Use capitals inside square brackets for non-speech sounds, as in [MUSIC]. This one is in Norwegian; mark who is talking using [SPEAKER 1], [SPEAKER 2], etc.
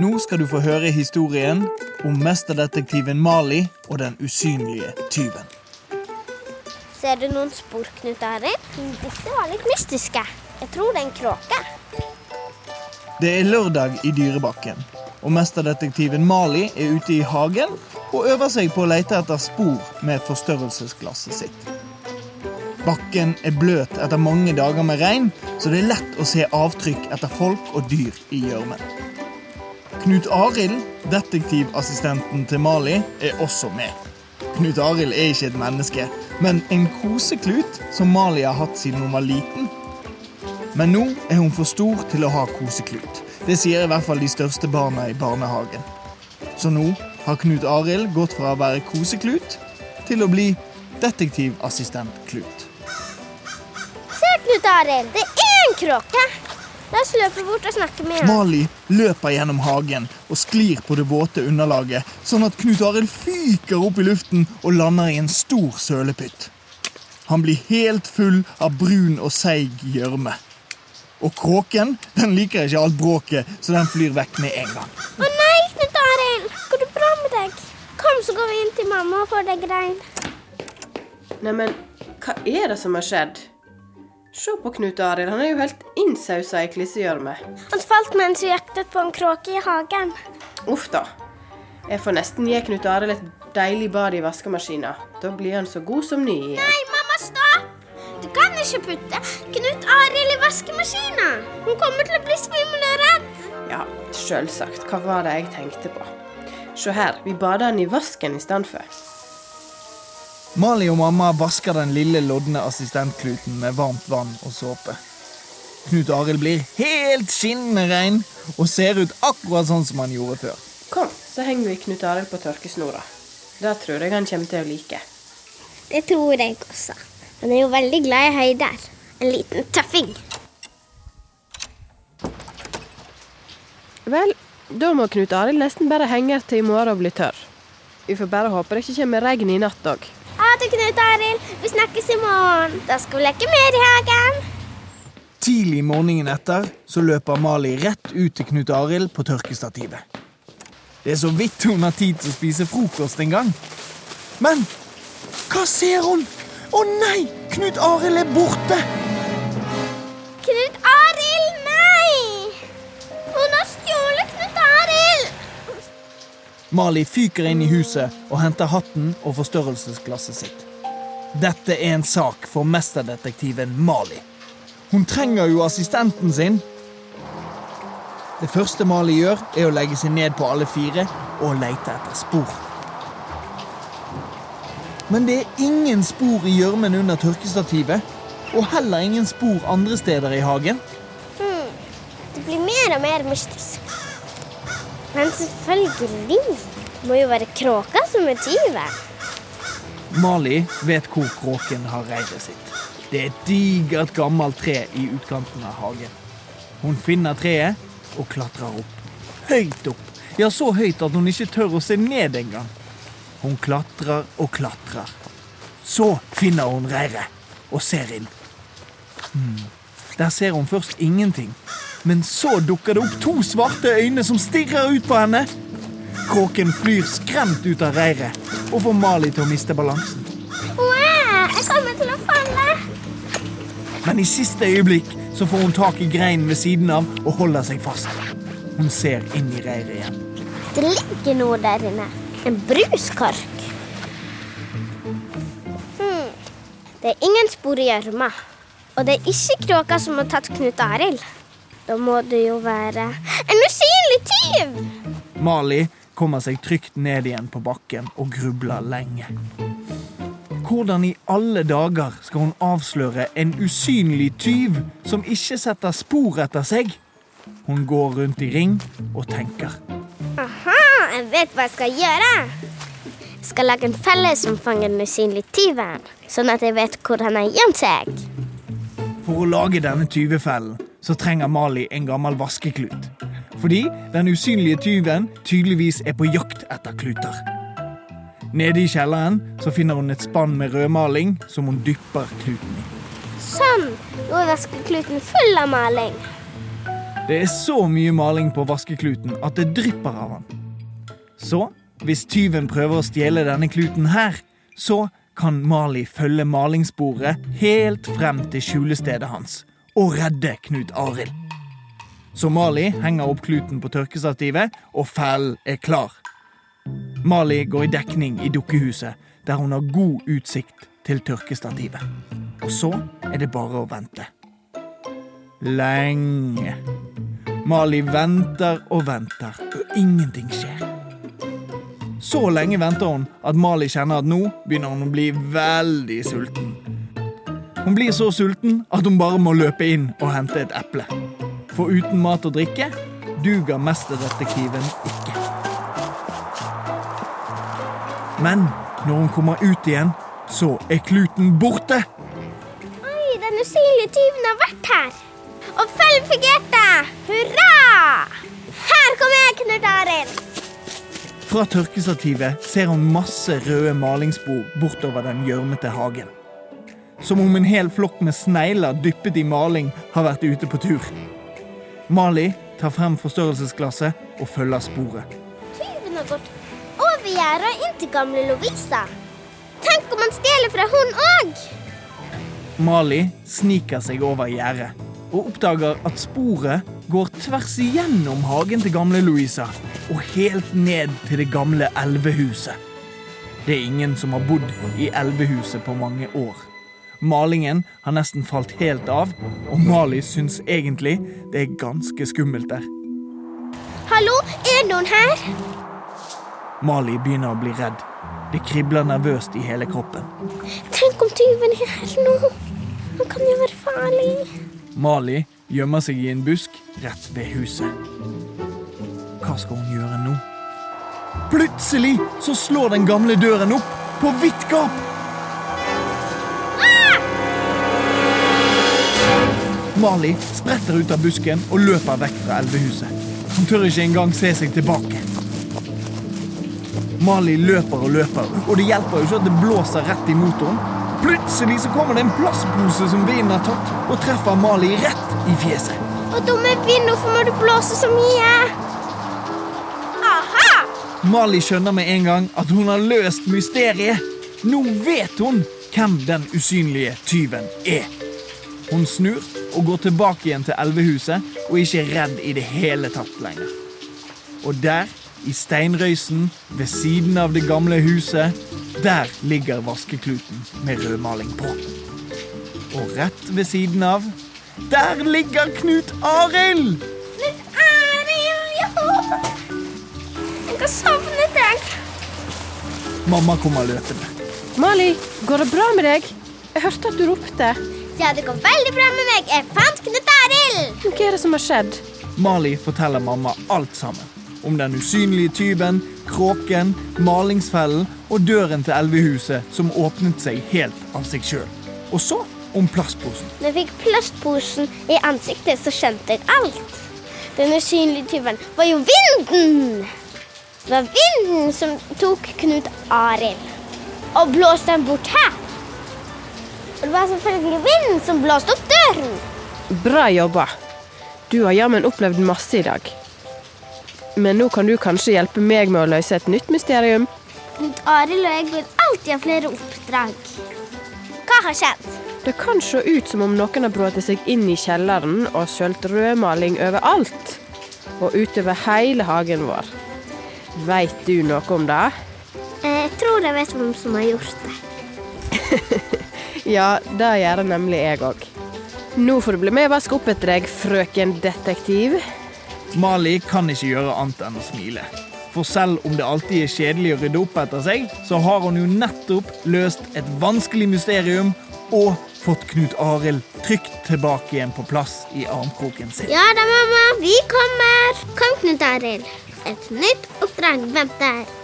[SPEAKER 1] Nå skal du få høre historien om mesterdetektiven Mali og den usynlige tyven.
[SPEAKER 2] Ser du noen spor, Knut Arild? Disse var litt mystiske. Jeg tror det er en kråke.
[SPEAKER 1] Det er lørdag i Dyrebakken, og mesterdetektiven Mali er ute i hagen og øver seg på å lete etter spor med forstørrelsesglasset sitt. Bakken er bløt etter mange dager med regn, så det er lett å se avtrykk etter folk og dyr i gjørmen. Knut Arild, detektivassistenten til Mali, er også med. Knut Arild er ikke et menneske, men en koseklut som Mali har hatt siden hun var liten. Men nå er hun for stor til å ha koseklut. Det sier i hvert fall de største barna i barnehagen. Så nå har Knut Arild gått fra å være koseklut til å bli detektivassistent Klut.
[SPEAKER 2] Se, Knut Arild, det er en kråke. La oss løpe bort og snakke med ham.
[SPEAKER 1] Mali løper gjennom hagen og sklir på det våte underlaget, sånn at Knut Arild fyker opp i luften og lander i en stor sølepytt. Han blir helt full av brun og seig gjørme. Og kråken den liker ikke alt bråket, så den flyr vekk med en gang.
[SPEAKER 2] Å nei, Knut Arild! Går det bra med deg? Kom, så går vi inn til mamma og får deg rein.
[SPEAKER 3] Neimen, hva er det som har skjedd? Se på Knut Arild, han er jo helt innsausa i klissegjørme.
[SPEAKER 2] Han falt mens vi jaktet på en kråke i hagen.
[SPEAKER 3] Uff da. Jeg får nesten gi Knut Arild et deilig bad i vaskemaskina. Da blir han så god som ny igjen.
[SPEAKER 2] Nei, mamma, stopp! Du kan ikke putte Knut Arild i vaskemaskina. Hun kommer til å bli svimmel og redd.
[SPEAKER 3] Ja, sjølsagt. Hva var det jeg tenkte på? Se her, vi bader han i vasken i stedet for.
[SPEAKER 1] Mali og mamma vasker den lille, lodne assistentkluten med varmt vann og såpe. Knut Arild blir helt skinnende rein og ser ut akkurat sånn som han gjorde før.
[SPEAKER 3] Kom, så henger vi Knut Arild på tørkesnora. Det tror jeg han kommer til å like.
[SPEAKER 2] Det tror jeg også. Han er jo veldig glad i høyder. En liten tøffing.
[SPEAKER 3] Vel, da må Knut Arild nesten bare henge her til i morgen og bli tørr. Vi får bare håpe det ikke kommer regn i natt òg.
[SPEAKER 2] Ha det, Knut Arild. Vi snakkes i morgen. Da skal vi leke mer i hagen.
[SPEAKER 1] Tidlig morgenen etter så løper Mali rett ut til Knut Arild på tørkestativet. Det er så vidt hun har tid til å spise frokost en gang. Men hva ser hun? Å nei! Knut Arild er borte! Mali fyker inn i huset og henter hatten og forstørrelsesglasset sitt. Dette er en sak for mesterdetektiven Mali. Hun trenger jo assistenten sin. Det første Mali gjør, er å legge seg ned på alle fire og lete etter spor. Men det er ingen spor i gjørmen under tørkestativet, og heller ingen spor andre steder i hagen.
[SPEAKER 2] Mm. Det blir mer og mer mystisk. Men selvfølgelig. Det må jo være kråka som er tyven.
[SPEAKER 1] Mali vet hvor kråken har reiret sitt. Det er et digert, gammelt tre i utkanten av hagen. Hun finner treet og klatrer opp. Høyt opp. Ja, så høyt at hun ikke tør å se ned engang. Hun klatrer og klatrer. Så finner hun reiret og ser inn. Hmm. Der ser hun først ingenting. Men så dukker det opp to svarte øyne som stirrer ut på henne. Kråken flyr skremt ut av reiret og får Mali til å miste balansen.
[SPEAKER 2] Wow, jeg kommer til å falle.
[SPEAKER 1] Men i siste øyeblikk så får hun tak i greinen ved siden av og holder seg fast. Hun ser inn i reiret igjen.
[SPEAKER 2] Det ligger noe der inne. En bruskork. Hmm. Det er ingen spor i gjørma. Og det er ikke kråka som har tatt Knut Arild. Da må det jo være en usynlig tyv!
[SPEAKER 1] Mali kommer seg trygt ned igjen på bakken og grubler lenge. Hvordan i alle dager skal hun avsløre en usynlig tyv som ikke setter spor etter seg? Hun går rundt i ring og tenker.
[SPEAKER 2] Aha, jeg vet hva jeg skal gjøre. Jeg skal lage en felle som fanger den usynlige tyven, sånn at jeg vet hvor han har gjemt seg.
[SPEAKER 1] For å lage denne tyvefellen så trenger Mali en gammel vaskeklut. Fordi den usynlige tyven tydeligvis er på jakt etter kluter. Nede i kjelleren så finner hun et spann med rødmaling som hun dypper kluten i.
[SPEAKER 2] Sånn. Nå er vaskekluten full av maling.
[SPEAKER 1] Det er så mye maling på vaskekluten at det drypper av den. Så, hvis tyven prøver å stjele denne kluten her, så kan Mali følge malingssporet helt frem til skjulestedet hans og redde Knut Arild. Så Mali henger opp kluten på tørkestativet, og fellen er klar. Mali går i dekning i dukkehuset, der hun har god utsikt til tørkestativet. Og så er det bare å vente. Lenge. Mali venter og venter, og ingenting skjer. Så lenge venter hun at Mali kjenner at nå begynner hun å bli veldig sulten. Hun blir så sulten at hun bare må løpe inn og hente et eple. For uten mat og drikke duger mesterdetektiven ikke. Men når hun kommer ut igjen, så er kluten borte.
[SPEAKER 2] Oi, den usynlige tyven har vært her. Og følg fungerte! Hurra! Her kommer jeg, Knut Arild.
[SPEAKER 1] Fra tørkestativet ser hun masse røde malingsspor bortover den gjørmete hagen. Som om en hel flokk med snegler dyppet i maling har vært ute på tur. Mali tar frem forstørrelsesglasset og følger sporet.
[SPEAKER 2] Tyven har gått over gjerdet og inn til gamle Lovisa. Tenk om han stjeler fra hun òg!
[SPEAKER 1] Mali sniker seg over gjerdet og oppdager at sporet går tvers igjennom hagen til gamle Louisa og helt ned til det gamle elvehuset. Det er ingen som har bodd i elvehuset på mange år. Malingen har nesten falt helt av, og Mali syns egentlig det er ganske skummelt der.
[SPEAKER 2] Hallo, er det noen her?
[SPEAKER 1] Mali begynner å bli redd. Det kribler nervøst i hele kroppen.
[SPEAKER 2] Tenk om tyven er her nå. Han kan jo være farlig.
[SPEAKER 1] Mali gjemmer seg i en busk rett ved huset. Hva skal hun gjøre nå? Plutselig så slår den gamle døren opp på vidt gap. Mali spretter ut av busken og løper vekk fra elvehuset. Hun tør ikke engang se seg tilbake. Mali løper og løper, og det hjelper jo ikke at det blåser rett i motoren. Plutselig så kommer det en plastpose som vinden har tatt, og treffer Mali rett i fjeset.
[SPEAKER 2] Og dumme vind, hvorfor må du blåse så mye? Aha!
[SPEAKER 1] Mali skjønner med en gang at hun har løst mysteriet. Nå vet hun hvem den usynlige tyven er. Hun snur og går tilbake igjen til elvehuset og er ikke redd i det hele tatt lenger. Og der, i steinrøysen ved siden av det gamle huset, der ligger vaskekluten med rødmaling på. Og rett ved siden av, der ligger Knut Arild!
[SPEAKER 2] Knut Arild, jo! Jeg har savnet deg.
[SPEAKER 1] Mamma kommer løpende.
[SPEAKER 3] Mali, går det bra med deg? Jeg hørte at du ropte.
[SPEAKER 2] Ja, det går veldig bra med meg. Jeg fant Knut Arild.
[SPEAKER 3] Hva er det som har skjedd?
[SPEAKER 1] Mali forteller mamma alt sammen. Om den usynlige tyven, kråken, malingsfellen og døren til elvehuset som åpnet seg helt av seg sjøl. Og så om plastposen.
[SPEAKER 2] Når jeg fikk plastposen i ansiktet, så skjønte jeg alt. Den usynlige tyven var jo vinden. Det var vinden som tok Knut Arild og blåste den bort her. Og det var selvfølgelig vinden som blåste opp døren.
[SPEAKER 3] Bra jobba. Du har jammen opplevd masse i dag. Men nå kan du kanskje hjelpe meg med å løse et nytt mysterium?
[SPEAKER 2] Knut Arild og jeg vil alltid ha flere oppdrag. Hva har skjedd?
[SPEAKER 3] Det kan se ut som om noen har brått seg inn i kjelleren og sølt rødmaling overalt. Og utover hele hagen vår. Veit du noe om det?
[SPEAKER 2] Jeg tror jeg vet hvem som har gjort det. [LAUGHS]
[SPEAKER 3] Ja, det gjør det nemlig jeg òg. Nå får du bli med og vaske opp etter deg, frøken detektiv.
[SPEAKER 1] Mali kan ikke gjøre annet enn å smile. For selv om det alltid er kjedelig å rydde opp etter seg, så har hun jo nettopp løst et vanskelig mysterium og fått Knut Arild trygt tilbake igjen på plass i armkroken sin.
[SPEAKER 2] Ja da, mamma. Vi kommer. Kom, Knut Arild. Et nytt oppdrag venter.